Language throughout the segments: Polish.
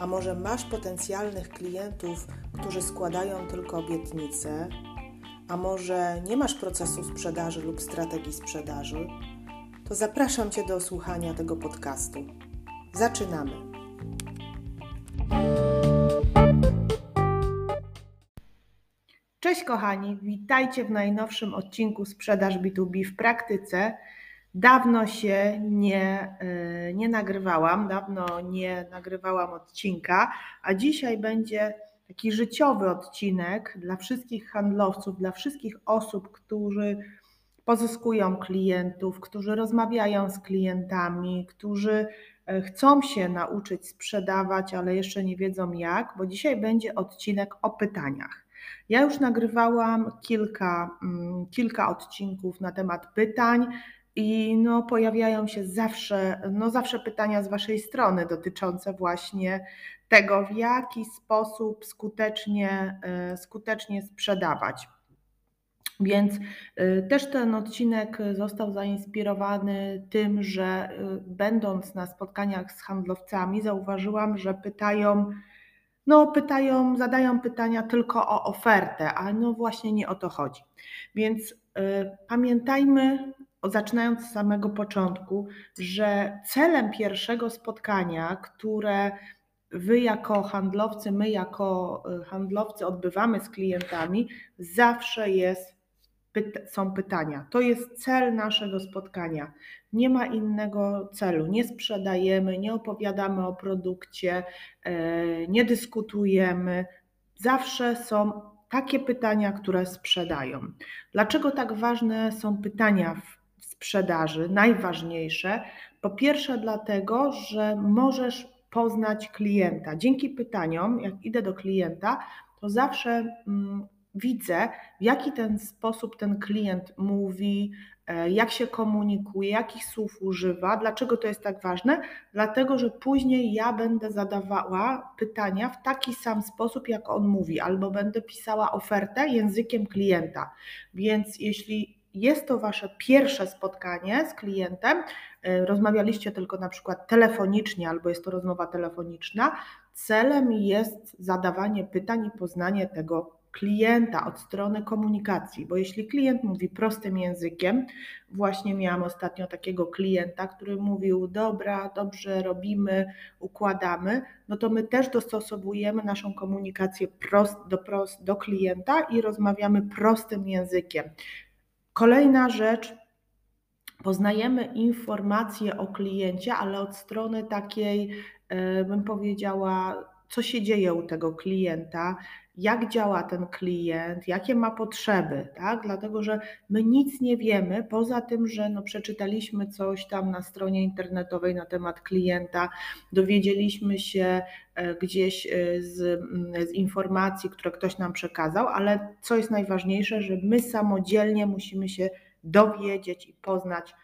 a może masz potencjalnych klientów, którzy składają tylko obietnice, a może nie masz procesu sprzedaży lub strategii sprzedaży, to zapraszam Cię do słuchania tego podcastu. Zaczynamy. Cześć kochani, witajcie w najnowszym odcinku Sprzedaż B2B w praktyce. Dawno się nie, y, nie nagrywałam, dawno nie nagrywałam odcinka, a dzisiaj będzie taki życiowy odcinek dla wszystkich handlowców, dla wszystkich osób, którzy pozyskują klientów, którzy rozmawiają z klientami, którzy e, chcą się nauczyć sprzedawać, ale jeszcze nie wiedzą jak, bo dzisiaj będzie odcinek o pytaniach. Ja już nagrywałam kilka, mm, kilka odcinków na temat pytań. I no, pojawiają się zawsze, no zawsze pytania z Waszej strony dotyczące właśnie tego, w jaki sposób skutecznie, e, skutecznie sprzedawać. Więc e, też ten odcinek został zainspirowany tym, że e, będąc na spotkaniach z handlowcami, zauważyłam, że pytają, no pytają, zadają pytania tylko o ofertę, a no właśnie nie o to chodzi. Więc pamiętajmy zaczynając z samego początku, że celem pierwszego spotkania, które Wy jako handlowcy, my jako y, handlowcy odbywamy z klientami, zawsze jest, są pytania. To jest cel naszego spotkania. Nie ma innego celu. Nie sprzedajemy, nie opowiadamy o produkcie, e, nie dyskutujemy. Zawsze są takie pytania, które sprzedają. Dlaczego tak ważne są pytania w sprzedaży, najważniejsze. Po pierwsze, dlatego, że możesz poznać klienta. Dzięki pytaniom, jak idę do klienta, to zawsze mm, widzę, w jaki ten sposób ten klient mówi, e, jak się komunikuje, jakich słów używa. Dlaczego to jest tak ważne? Dlatego, że później ja będę zadawała pytania w taki sam sposób, jak on mówi, albo będę pisała ofertę językiem klienta. Więc jeśli jest to Wasze pierwsze spotkanie z klientem, e, rozmawialiście tylko na przykład telefonicznie albo jest to rozmowa telefoniczna, celem jest zadawanie pytań i poznanie tego klienta od strony komunikacji, bo jeśli klient mówi prostym językiem, właśnie miałam ostatnio takiego klienta, który mówił: Dobra, dobrze robimy, układamy, no to my też dostosowujemy naszą komunikację prost, do, prost, do klienta i rozmawiamy prostym językiem. Kolejna rzecz, poznajemy informacje o kliencie, ale od strony takiej, e, bym powiedziała, co się dzieje u tego klienta, jak działa ten klient, jakie ma potrzeby, tak? Dlatego, że my nic nie wiemy, poza tym, że no przeczytaliśmy coś tam na stronie internetowej na temat klienta, dowiedzieliśmy się e, gdzieś e, z, mm, z informacji, które ktoś nam przekazał, ale co jest najważniejsze, że my samodzielnie musimy się dowiedzieć i poznać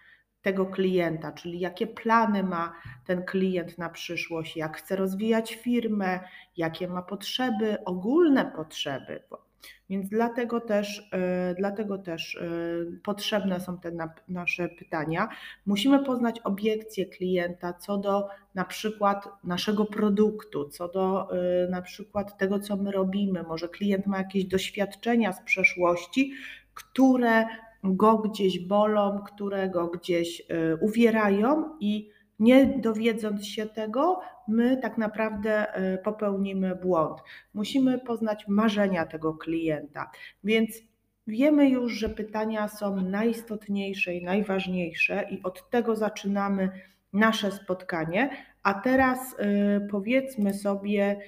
tego klienta, czyli jakie plany ma ten klient na przyszłość, jak chce rozwijać firmę, jakie ma potrzeby, ogólne potrzeby. Więc dlatego też, e, dlatego też e, potrzebne są te nasze pytania. Musimy poznać obiekcje klienta co do na przykład naszego produktu, co do e, na przykład tego, co my robimy. Może klient ma jakieś doświadczenia z przeszłości, które go gdzieś bolą, które go gdzieś y, uwierają i nie dowiedząc się tego, my tak naprawdę y, popełnimy błąd. Musimy poznać marzenia tego klienta. Więc wiemy już, że pytania są najistotniejsze i najważniejsze, i od tego zaczynamy nasze spotkanie. A teraz y, powiedzmy sobie,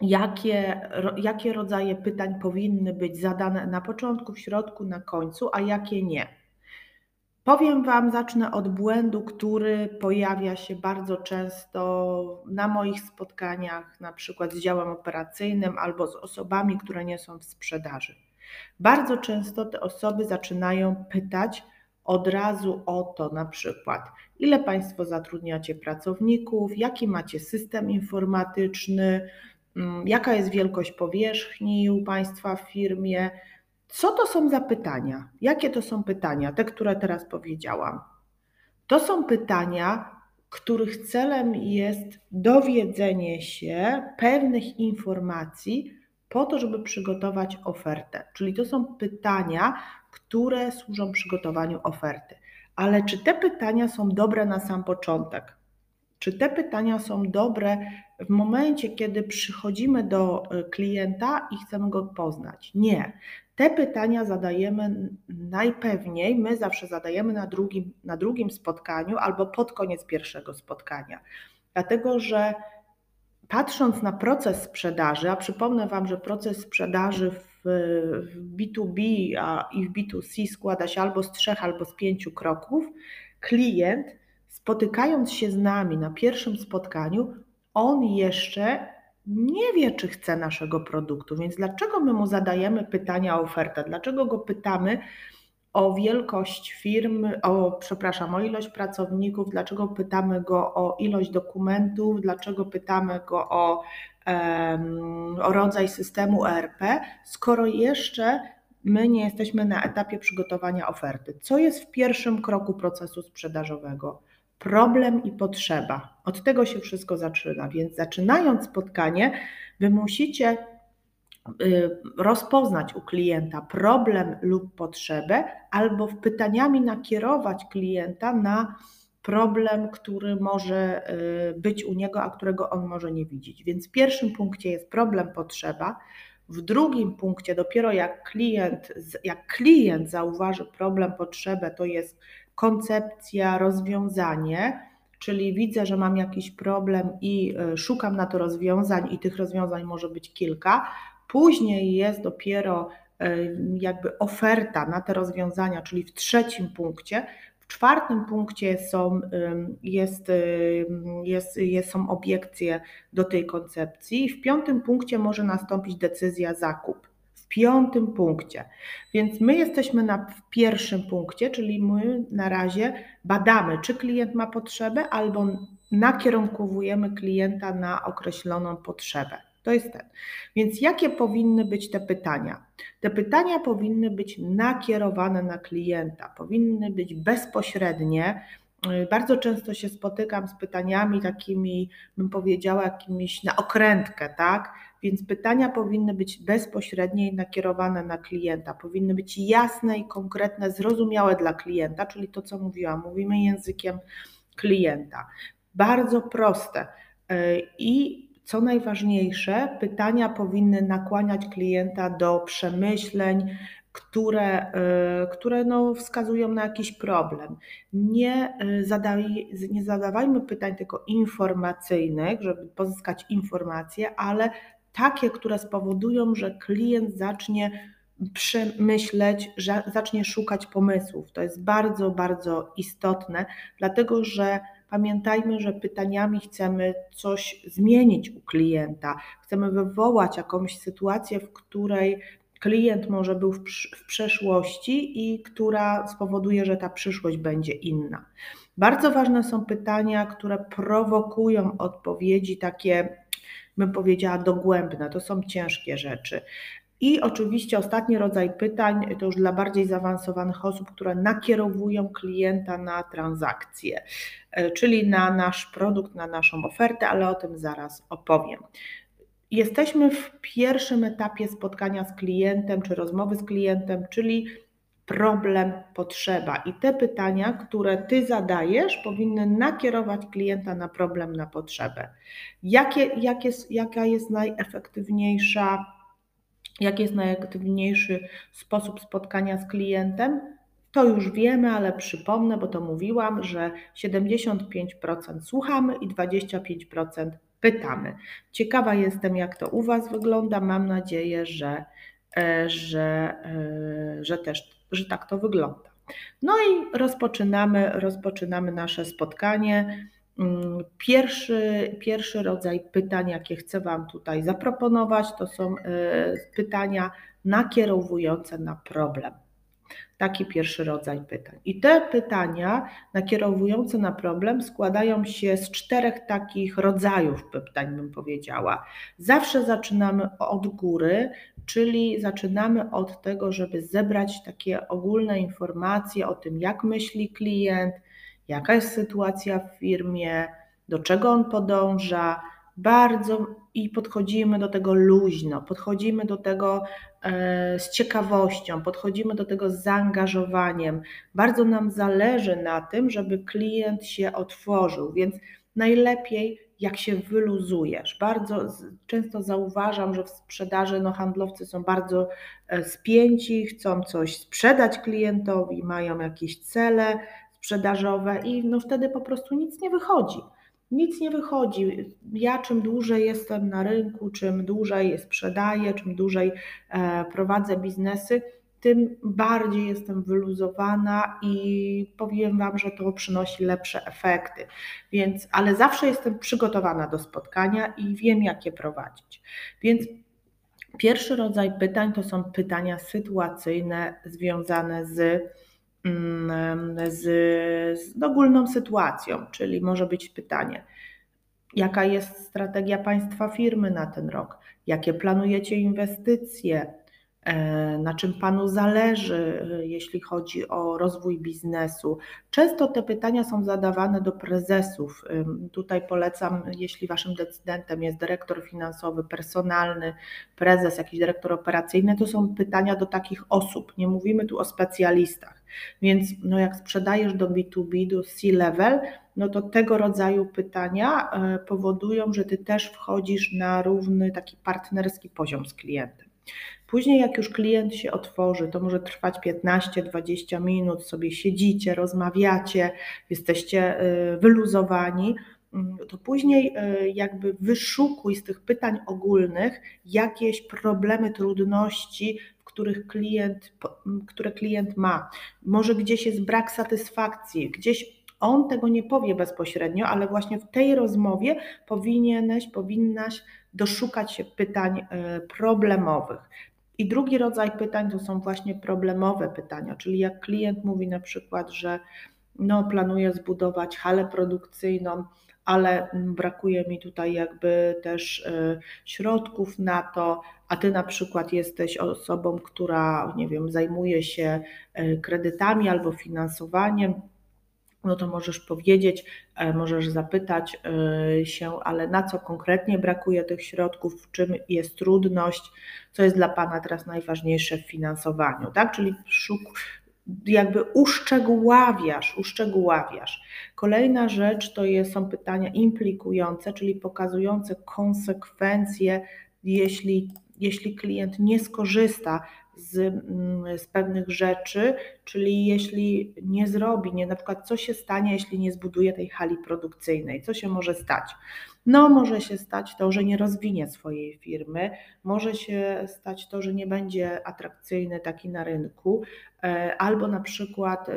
jakie, jakie rodzaje pytań powinny być zadane na początku, w środku, na końcu, a jakie nie. Powiem Wam, zacznę od błędu, który pojawia się bardzo często na moich spotkaniach, na przykład z działem operacyjnym albo z osobami, które nie są w sprzedaży. Bardzo często te osoby zaczynają pytać od razu o to, na przykład, ile Państwo zatrudniacie pracowników, jaki macie system informatyczny, jaka jest wielkość powierzchni u Państwa w firmie co to są za pytania? Jakie to są pytania? Te, które teraz powiedziałam. To są pytania, których celem jest dowiedzenie się pewnych informacji po to, żeby przygotować ofertę. Czyli to są pytania, które służą przygotowaniu oferty. Ale czy te pytania są dobre na sam początek? Czy te pytania są dobre w momencie, kiedy przychodzimy do e, klienta i chcemy go poznać? Nie. Te pytania zadajemy najpewniej, my zawsze zadajemy na drugim, na drugim spotkaniu albo pod koniec pierwszego spotkania. Dlatego, że patrząc na proces sprzedaży, a przypomnę Wam, że proces sprzedaży w, w B2B a, i w B2C składa się albo z trzech, albo z pięciu kroków, klient spotykając się z nami na pierwszym spotkaniu, on jeszcze nie wie, czy chce naszego produktu. Więc dlaczego my mu zadajemy pytania o ofertę? Dlaczego go pytamy o wielkość firmy, o, przepraszam, o ilość pracowników, dlaczego pytamy go o ilość dokumentów, dlaczego pytamy go o, um, o rodzaj systemu ERP, skoro jeszcze my nie jesteśmy na etapie przygotowania oferty. Co jest w pierwszym kroku procesu sprzedażowego? Problem i potrzeba. Od tego się wszystko zaczyna, więc zaczynając spotkanie, wy musicie y, rozpoznać u klienta problem lub potrzebę, albo pytaniami nakierować klienta na problem, który może y, być u niego, a którego on może nie widzieć. Więc w pierwszym punkcie jest problem, potrzeba. W drugim punkcie, dopiero jak klient, jak klient zauważy problem, potrzebę, to jest koncepcja, rozwiązanie, czyli widzę, że mam jakiś problem i e, szukam na to rozwiązań, i tych rozwiązań może być kilka. Później jest dopiero e, jakby oferta na te rozwiązania, czyli w trzecim punkcie. W czwartym punkcie są, jest, jest, jest, są obiekcje do tej koncepcji, w piątym punkcie może nastąpić decyzja zakup piątym punkcie. Więc my jesteśmy na, w pierwszym punkcie, czyli my na razie badamy, czy klient ma potrzebę, albo nakierunkowujemy klienta na określoną potrzebę. To jest ten. Więc jakie powinny być te pytania? Te pytania powinny być nakierowane na klienta, powinny być bezpośrednie. Bardzo często się spotykam z pytaniami takimi, bym powiedziała, jakimiś na okrętkę, tak? Więc pytania powinny być bezpośrednie i nakierowane na klienta, powinny być jasne i konkretne, zrozumiałe dla klienta, czyli to, co mówiłam, mówimy językiem klienta. Bardzo proste. E, I co najważniejsze, pytania powinny nakłaniać klienta do przemyśleń, które, e, które no wskazują na jakiś problem. Nie, e, zadaj, nie zadawajmy pytań tylko informacyjnych, żeby pozyskać informacje, ale takie, które spowodują, że klient zacznie przemyśleć, że zacznie szukać pomysłów. To jest bardzo, bardzo istotne, dlatego że pamiętajmy, że pytaniami chcemy coś zmienić u klienta, chcemy wywołać jakąś sytuację, w której klient może był w, w przeszłości i która spowoduje, że ta przyszłość będzie inna. Bardzo ważne są pytania, które prowokują odpowiedzi takie bym powiedziała, dogłębne. To są ciężkie rzeczy. I oczywiście ostatni rodzaj pytań to już dla bardziej zaawansowanych osób, które nakierowują klienta na transakcję, e, czyli na nasz produkt, na naszą ofertę, ale o tym zaraz opowiem. Jesteśmy w pierwszym etapie spotkania z klientem czy rozmowy z klientem, czyli problem, potrzeba. I te pytania, które Ty zadajesz, powinny nakierować klienta na problem, na potrzebę. Jakie, jak jest, jaka jest najefektywniejsza, jaki jest najefektywniejszy sposób spotkania z klientem? To już wiemy, ale przypomnę, bo to mówiłam, że 75% słuchamy i 25% pytamy. Ciekawa jestem, jak to u Was wygląda. Mam nadzieję, że, e, że, e, że też że tak to wygląda. No i rozpoczynamy, rozpoczynamy nasze spotkanie. Mm, pierwszy, pierwszy rodzaj pytań, jakie chcę Wam tutaj zaproponować, to są e, pytania nakierowujące na problem. Taki pierwszy rodzaj pytań. I te pytania nakierowujące na problem składają się z czterech takich rodzajów pytań, bym powiedziała. Zawsze zaczynamy od góry, czyli zaczynamy od tego, żeby zebrać takie ogólne informacje o tym, jak myśli klient, jaka jest sytuacja w firmie, do czego on podąża, bardzo i podchodzimy do tego luźno, podchodzimy do tego e, z ciekawością, podchodzimy do tego z zaangażowaniem. Bardzo nam zależy na tym, żeby klient się otworzył, więc najlepiej jak się wyluzujesz. Bardzo często zauważam, że w sprzedaży no, handlowcy są bardzo e, spięci, chcą coś sprzedać klientowi, mają jakieś cele sprzedażowe i no, wtedy po prostu nic nie wychodzi nic nie wychodzi. Ja czym dłużej jestem na rynku, czym dłużej sprzedaję, czym dłużej e, prowadzę biznesy, tym bardziej jestem wyluzowana i powiem Wam, że to przynosi lepsze efekty. Więc, ale zawsze jestem przygotowana do spotkania i wiem, jak je prowadzić. Więc pierwszy rodzaj pytań to są pytania sytuacyjne związane z z, z ogólną sytuacją, czyli może być pytanie, jaka jest strategia państwa firmy na ten rok, jakie planujecie inwestycje, na czym Panu zależy, e, jeśli chodzi o rozwój biznesu. Często te pytania są zadawane do prezesów. Tutaj polecam, jeśli Waszym decydentem jest dyrektor finansowy, personalny, prezes, jakiś dyrektor operacyjny, to są pytania do takich osób. Nie mówimy tu o specjalistach. Więc no jak sprzedajesz do B2B, do C-level, no to tego rodzaju pytania e, powodują, że Ty też wchodzisz na równy taki partnerski poziom z klientem. Później, jak już klient się otworzy, to może trwać 15-20 minut, sobie siedzicie, rozmawiacie, jesteście y, wyluzowani. Mm, to później y, jakby wyszukuj z tych pytań ogólnych jakieś problemy, trudności, których klient, które klient ma. Może gdzieś jest brak satysfakcji, gdzieś on tego nie powie bezpośrednio, ale właśnie w tej rozmowie powinieneś, powinnaś doszukać się pytań y, problemowych. I drugi rodzaj pytań to są właśnie problemowe pytania, czyli jak klient mówi na przykład, że no, planuje zbudować halę produkcyjną, ale brakuje mi tutaj jakby też y, środków na to, a ty na przykład jesteś osobą, która, nie wiem, zajmuje się y, kredytami albo finansowaniem, no to możesz powiedzieć, e, możesz zapytać e, się, ale na co konkretnie brakuje tych środków, w czym jest trudność, co jest dla Pana teraz najważniejsze w finansowaniu, tak? Czyli szuk, jakby uszczegóławiasz, uszczegóławiasz. Kolejna rzecz to jest, są pytania implikujące, czyli pokazujące konsekwencje, jeśli, jeśli klient nie skorzysta z, mm, z pewnych rzeczy, czyli jeśli nie zrobi, nie, na przykład co się stanie, jeśli nie zbuduje tej hali produkcyjnej, co się może stać? No, może się stać to, że nie rozwinie swojej firmy, może się stać to, że nie będzie atrakcyjny taki na rynku, e, albo na przykład e,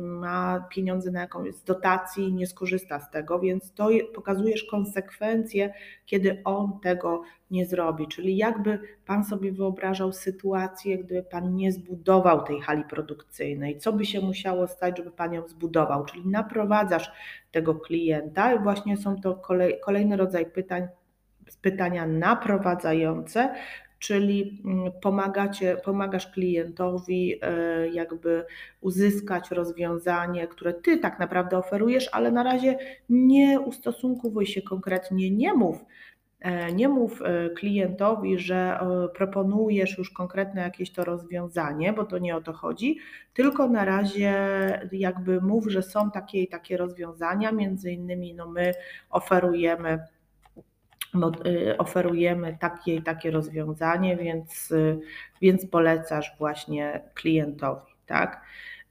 ma pieniądze na jakąś z dotacji i nie skorzysta z tego, więc to pokazujesz konsekwencje, kiedy on tego nie zrobi. Czyli jakby Pan sobie wyobrażał sytuację, gdyby Pan nie zbudował tej hali produkcyjnej, co by się musiało stać, żeby Pan ją zbudował, czyli naprowadzasz tego klienta. I właśnie są to kolej, kolejny rodzaj pytań, pytania naprowadzające, czyli mm, pomagacie, pomagasz klientowi e, jakby uzyskać rozwiązanie, które ty tak naprawdę oferujesz, ale na razie nie ustosunkowuj się konkretnie, nie mów, nie mów e, klientowi, że proponujesz już konkretne jakieś to rozwiązanie, bo to nie o to chodzi, tylko na razie jakby mów, że są takie i takie rozwiązania, między innymi no my oferujemy oferujemy takie i takie rozwiązanie, więc, więc polecasz właśnie klientowi, tak?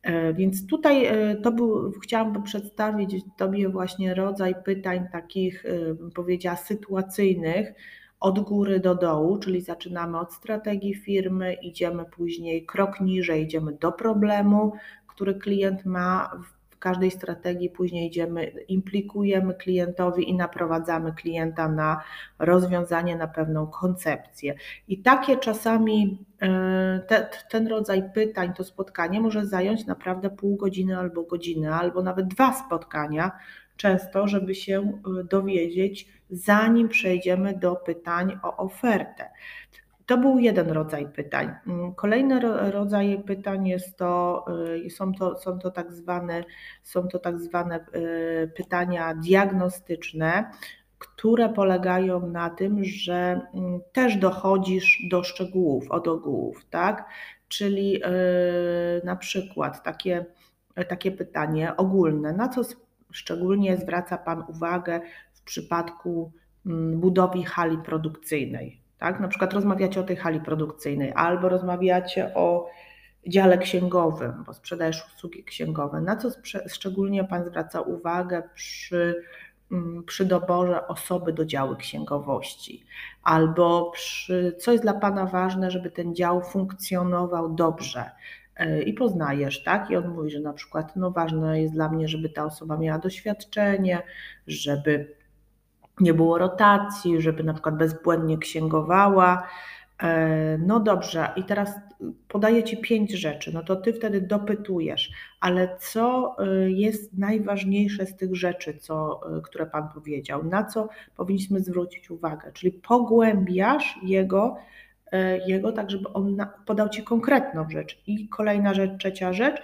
E, więc tutaj e, to był, chciałam przedstawić Tobie właśnie rodzaj pytań takich, e, bym powiedziała, sytuacyjnych, od góry do dołu, czyli zaczynamy od strategii firmy, idziemy później krok niżej, idziemy do problemu, który klient ma w każdej strategii później idziemy, implikujemy klientowi i naprowadzamy klienta na rozwiązanie, na pewną koncepcję. I takie czasami e, te, ten rodzaj pytań, to spotkanie może zająć naprawdę pół godziny albo godzinę, albo nawet dwa spotkania, często, żeby się e, dowiedzieć, zanim przejdziemy do pytań o ofertę. To był jeden rodzaj pytań. Mm, kolejny rodzaj pytań jest to, y, są to, są to tak zwane, są to tak zwane y, pytania diagnostyczne, które polegają na tym, że mm, też dochodzisz do szczegółów, od ogółów, tak? Czyli y, na przykład takie, takie pytanie ogólne, na co szczególnie zwraca Pan uwagę w przypadku mm, budowy hali produkcyjnej? Tak? Na przykład rozmawiacie o tej hali produkcyjnej albo rozmawiacie o dziale księgowym, bo sprzedajesz usługi księgowe. Na co szczególnie Pan zwraca uwagę przy, mm, przy doborze osoby do działu księgowości? Albo przy, co jest dla Pana ważne, żeby ten dział funkcjonował dobrze? E, I poznajesz, tak? I on mówi, że na przykład no ważne jest dla mnie, żeby ta osoba miała doświadczenie, żeby nie było rotacji, żeby na przykład bezbłędnie księgowała. E, no dobrze, i teraz podaję Ci pięć rzeczy, no to Ty wtedy dopytujesz, ale co e, jest najważniejsze z tych rzeczy, co, e, które Pan powiedział, na co powinniśmy zwrócić uwagę, czyli pogłębiasz jego, jego tak, żeby on podał Ci konkretną rzecz. I kolejna rzecz, trzecia rzecz,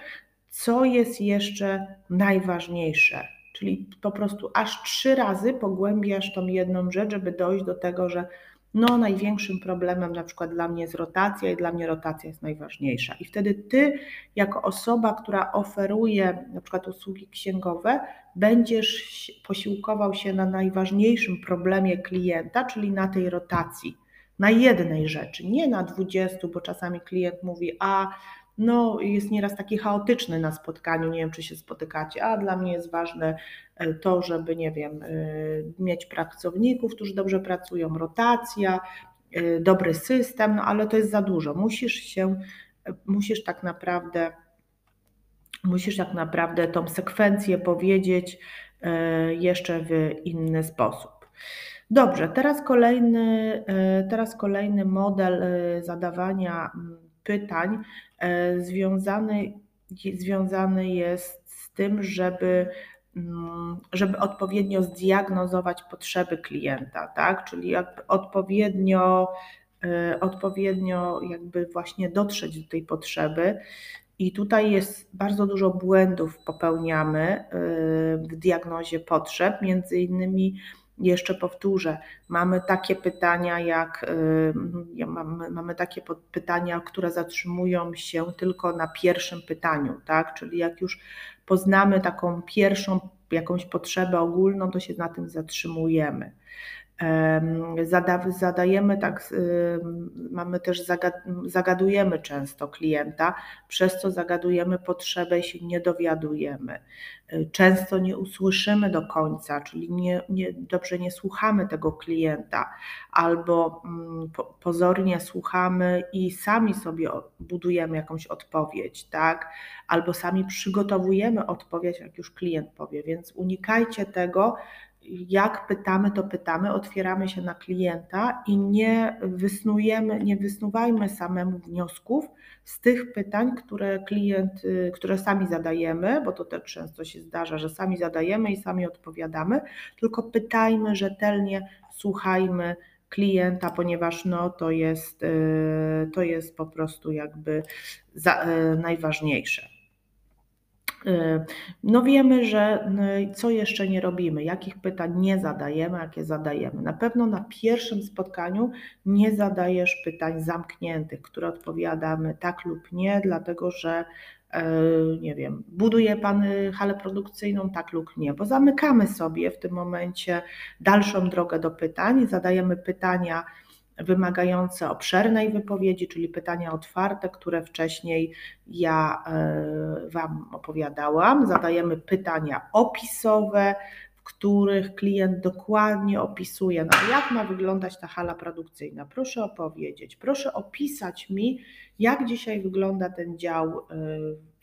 co jest jeszcze najważniejsze, Czyli po prostu aż trzy razy pogłębiasz tą jedną rzecz, żeby dojść do tego, że no największym problemem na przykład dla mnie jest rotacja i dla mnie rotacja jest najważniejsza. I wtedy ty, jako osoba, która oferuje na przykład usługi księgowe, będziesz posiłkował się na najważniejszym problemie klienta, czyli na tej rotacji. Na jednej rzeczy, nie na dwudziestu, bo czasami klient mówi, a no, jest nieraz taki chaotyczny na spotkaniu, nie wiem czy się spotykacie, a dla mnie jest ważne e, to, żeby, nie wiem, e, mieć pracowników, którzy dobrze pracują, rotacja, e, dobry system, no ale to jest za dużo. Musisz się, musisz tak naprawdę, musisz tak naprawdę tą sekwencję powiedzieć jeszcze w inny sposób. Dobrze, teraz kolejny, teraz kolejny model zadawania pytań e, związany, związany jest z tym, żeby, mm, żeby odpowiednio zdiagnozować potrzeby klienta, tak? Czyli jakby odpowiednio, e, odpowiednio jakby właśnie dotrzeć do tej potrzeby. I tutaj jest bardzo dużo błędów popełniamy e, w diagnozie potrzeb, między innymi jeszcze powtórzę, mamy takie pytania jak y, mamy, mamy takie pytania, które zatrzymują się tylko na pierwszym pytaniu, tak? Czyli jak już poznamy taką pierwszą jakąś potrzebę ogólną, to się na tym zatrzymujemy. Zadajemy tak, mamy też, zagadujemy często klienta, przez co zagadujemy potrzebę się nie dowiadujemy. Często nie usłyszymy do końca, czyli nie, nie, dobrze nie słuchamy tego klienta, albo mm, pozornie słuchamy i sami sobie budujemy jakąś odpowiedź, tak? Albo sami przygotowujemy odpowiedź, jak już klient powie, więc unikajcie tego, jak pytamy, to pytamy, otwieramy się na klienta i nie wysnujemy, nie wysnuwajmy samemu wniosków z tych pytań, które klient, y, które sami zadajemy, bo to też często się zdarza, że sami zadajemy i sami odpowiadamy, tylko pytajmy rzetelnie, słuchajmy klienta, ponieważ no, to, jest, y, to jest po prostu jakby za, y, najważniejsze. Y, no wiemy, że y, co jeszcze nie robimy, jakich pytań nie zadajemy, jakie zadajemy. Na pewno na pierwszym spotkaniu nie zadajesz pytań zamkniętych, które odpowiadamy tak lub nie, dlatego że y, nie wiem, buduje Pan halę produkcyjną, tak lub nie, bo zamykamy sobie w tym momencie dalszą drogę do pytań, zadajemy pytania, wymagające obszernej wypowiedzi, czyli pytania otwarte, które wcześniej ja e, Wam opowiadałam. Zadajemy pytania opisowe, których klient dokładnie opisuje, no jak ma wyglądać ta hala produkcyjna. Proszę opowiedzieć, proszę opisać mi, jak dzisiaj wygląda ten dział y,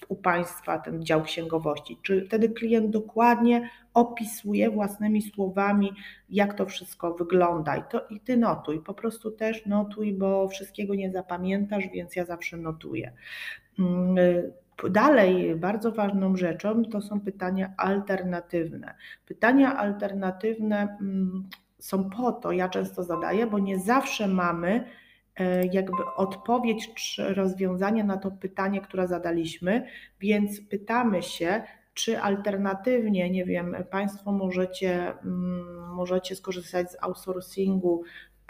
u Państwa, ten dział księgowości. Czy wtedy klient dokładnie opisuje własnymi słowami, jak to wszystko wygląda. I, to, I Ty notuj, po prostu też notuj, bo wszystkiego nie zapamiętasz, więc ja zawsze notuję. Dalej, bardzo ważną rzeczą to są pytania alternatywne. Pytania alternatywne mm, są po to, ja często zadaję, bo nie zawsze mamy e, jakby odpowiedź czy rozwiązanie na to pytanie, które zadaliśmy, więc pytamy się, czy alternatywnie, nie wiem, Państwo możecie, mm, możecie skorzystać z outsourcingu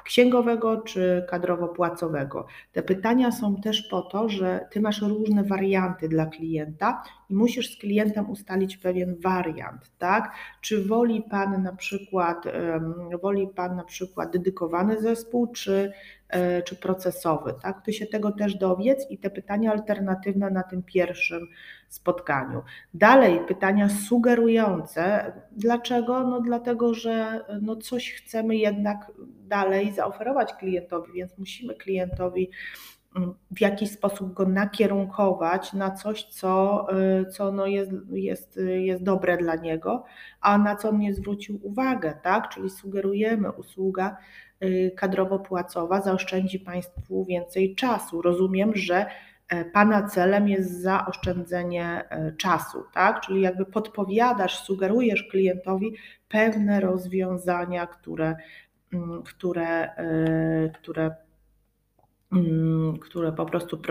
księgowego czy kadrowo-płacowego. Te pytania są też po to, że ty masz różne warianty dla klienta i musisz z klientem ustalić pewien wariant, tak? Czy woli pan na przykład, woli pan na przykład dedykowany zespół, czy E, czy procesowy. Tak? Ty się tego też dowiedz i te pytania alternatywne na tym pierwszym spotkaniu. Dalej pytania sugerujące. Dlaczego? No dlatego, że no coś chcemy jednak dalej zaoferować klientowi, więc musimy klientowi w jakiś sposób go nakierunkować na coś, co, y, co no jest, jest, jest dobre dla niego, a na co on nie zwrócił uwagę, tak? Czyli sugerujemy usługa Y, kadrowo-płacowa zaoszczędzi Państwu więcej czasu. Rozumiem, że e, Pana celem jest zaoszczędzenie e, czasu, tak? Czyli jakby podpowiadasz, sugerujesz klientowi pewne rozwiązania, które, mm, które, e, które mm, które po prostu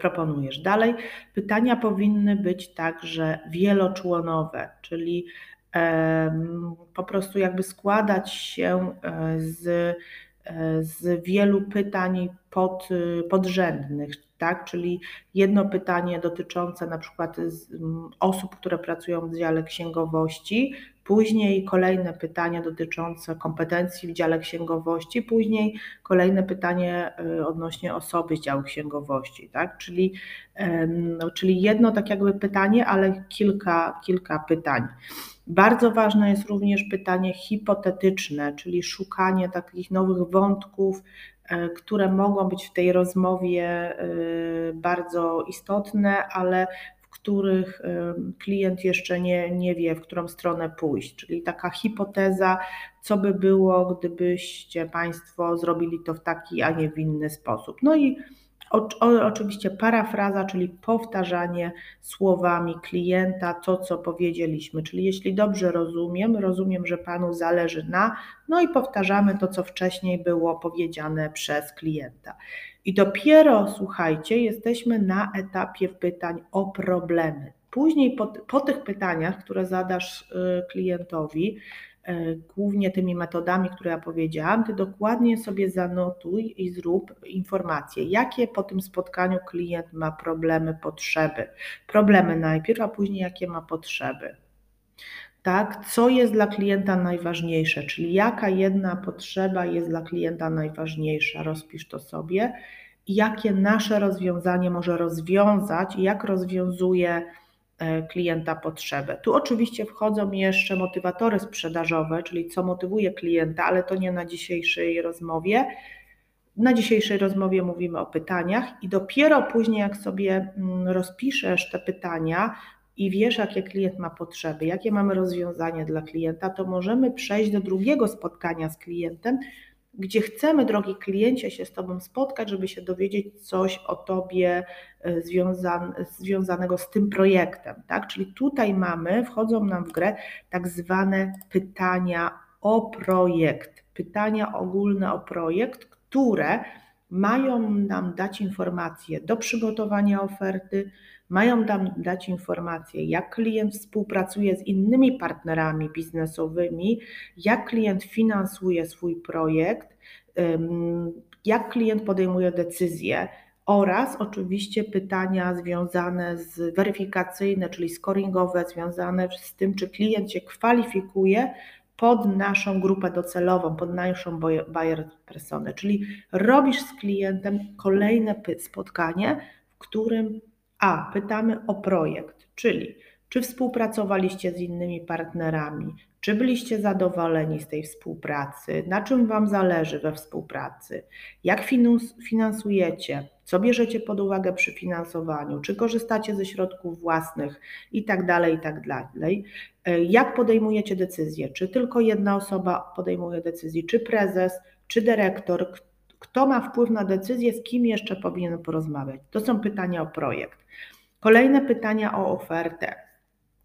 proponujesz. Dalej, pytania powinny być także wieloczłonowe, czyli po prostu jakby składać się e, z, e, z wielu pytań pod, podrzędnych, tak? Czyli jedno pytanie dotyczące na przykład osób, które pracują w dziale księgowości, później kolejne pytanie dotyczące kompetencji w dziale księgowości, później kolejne pytanie e, odnośnie osoby z działu księgowości, tak? Czyli, no, czyli jedno tak jakby pytanie, ale kilka, kilka pytań. Bardzo ważne jest również pytanie hipotetyczne, czyli szukanie takich nowych wątków, e, które mogą być w tej rozmowie e, bardzo istotne, ale których klient jeszcze nie, nie wie, w którą stronę pójść. Czyli taka hipoteza, co by było, gdybyście Państwo zrobili to w taki, a nie w inny sposób. No i o, o, oczywiście parafraza, czyli powtarzanie słowami klienta to, co powiedzieliśmy. Czyli jeśli dobrze rozumiem, rozumiem, że Panu zależy na, no i powtarzamy to, co wcześniej było powiedziane przez klienta. I dopiero, słuchajcie, jesteśmy na etapie pytań o problemy. Później po, po tych pytaniach, które zadasz y, klientowi, głównie tymi metodami, które ja powiedziałam, ty dokładnie sobie zanotuj i zrób informacje, jakie po tym spotkaniu klient ma problemy, potrzeby. Problemy najpierw, a później jakie ma potrzeby. Tak, co jest dla klienta najważniejsze, czyli jaka jedna potrzeba jest dla klienta najważniejsza, rozpisz to sobie, jakie nasze rozwiązanie może rozwiązać jak rozwiązuje E, klienta potrzebę. Tu oczywiście wchodzą jeszcze motywatory sprzedażowe, czyli co motywuje klienta, ale to nie na dzisiejszej rozmowie. Na dzisiejszej rozmowie mówimy o pytaniach i dopiero później, jak sobie mm, rozpiszesz te pytania i wiesz, jakie klient ma potrzeby, jakie mamy rozwiązanie dla klienta, to możemy przejść do drugiego spotkania z klientem, gdzie chcemy, drogi kliencie, się z Tobą spotkać, żeby się dowiedzieć coś o Tobie e, związan, związanego z tym projektem. Tak? Czyli tutaj mamy, wchodzą nam w grę tak zwane pytania o projekt, pytania ogólne o projekt, które mają nam dać informacje do przygotowania oferty, mają nam dać informacje, jak klient współpracuje z innymi partnerami biznesowymi, jak klient finansuje swój projekt, jak klient podejmuje decyzje oraz oczywiście pytania związane z weryfikacyjne, czyli scoringowe, związane z tym, czy klient się kwalifikuje pod naszą grupę docelową, pod naszą buyer personę, czyli robisz z klientem kolejne spotkanie, w którym a. Pytamy o projekt, czyli Czy współpracowaliście z innymi partnerami? Czy byliście zadowoleni z tej współpracy? Na czym Wam zależy we współpracy? Jak finansujecie? Co bierzecie pod uwagę przy finansowaniu? Czy korzystacie ze środków własnych i tak dalej, i tak? Jak podejmujecie decyzje? Czy tylko jedna osoba podejmuje decyzję? Czy prezes, czy dyrektor? Kto ma wpływ na decyzję, z kim jeszcze powinien porozmawiać? To są pytania o projekt. Kolejne pytania o ofertę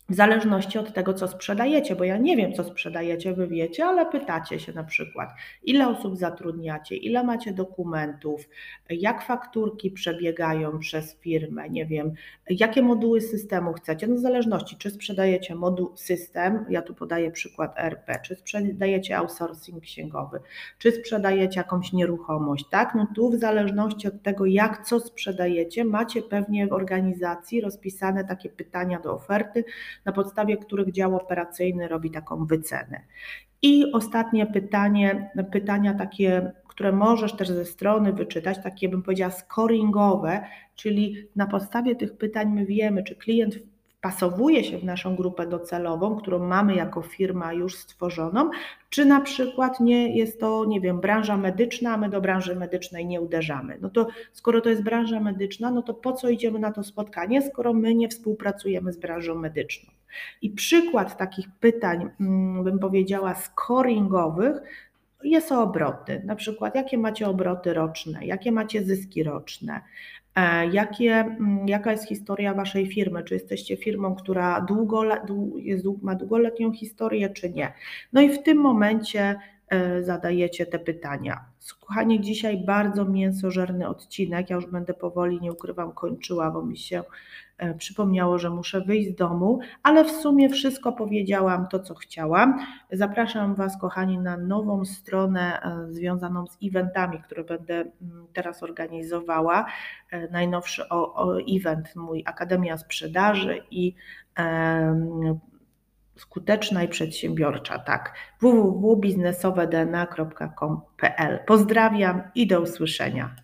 w zależności od tego, co sprzedajecie, bo ja nie wiem, co sprzedajecie, wy wiecie, ale pytacie się na przykład, ile osób zatrudniacie, ile macie dokumentów, jak fakturki przebiegają przez firmę, nie wiem, jakie moduły systemu chcecie, no w zależności, czy sprzedajecie moduł system, ja tu podaję przykład RP, czy sprzedajecie outsourcing księgowy, czy sprzedajecie jakąś nieruchomość, tak? No tu w zależności od tego, jak co sprzedajecie, macie pewnie w organizacji rozpisane takie pytania do oferty, na podstawie których dział operacyjny robi taką wycenę. I ostatnie pytanie, pytania takie, które możesz też ze strony wyczytać, takie bym powiedziała scoringowe, czyli na podstawie tych pytań my wiemy, czy klient wpasowuje się w naszą grupę docelową, którą mamy jako firma już stworzoną, czy na przykład nie jest to, nie wiem, branża medyczna, a my do branży medycznej nie uderzamy. No to skoro to jest branża medyczna, no to po co idziemy na to spotkanie, skoro my nie współpracujemy z branżą medyczną? I przykład takich pytań, mm, bym powiedziała, scoringowych, jest o obroty. Na przykład, jakie macie obroty roczne, jakie macie zyski roczne, jakie, mm, jaka jest historia Waszej firmy, czy jesteście firmą, która długo, jest, ma długoletnią historię, czy nie. No i w tym momencie e, zadajecie te pytania. Słuchanie, dzisiaj bardzo mięsożerny odcinek. Ja już będę powoli, nie ukrywam, kończyła, bo mi się E, przypomniało, że muszę wyjść z domu, ale w sumie wszystko powiedziałam to, co chciałam. Zapraszam Was, kochani, na nową stronę e, związaną z eventami, które będę mm, teraz organizowała. E, najnowszy event mój Akademia Sprzedaży i skuteczna i przedsiębiorcza, tak. www.biznesowedna.com.pl Pozdrawiam i do usłyszenia.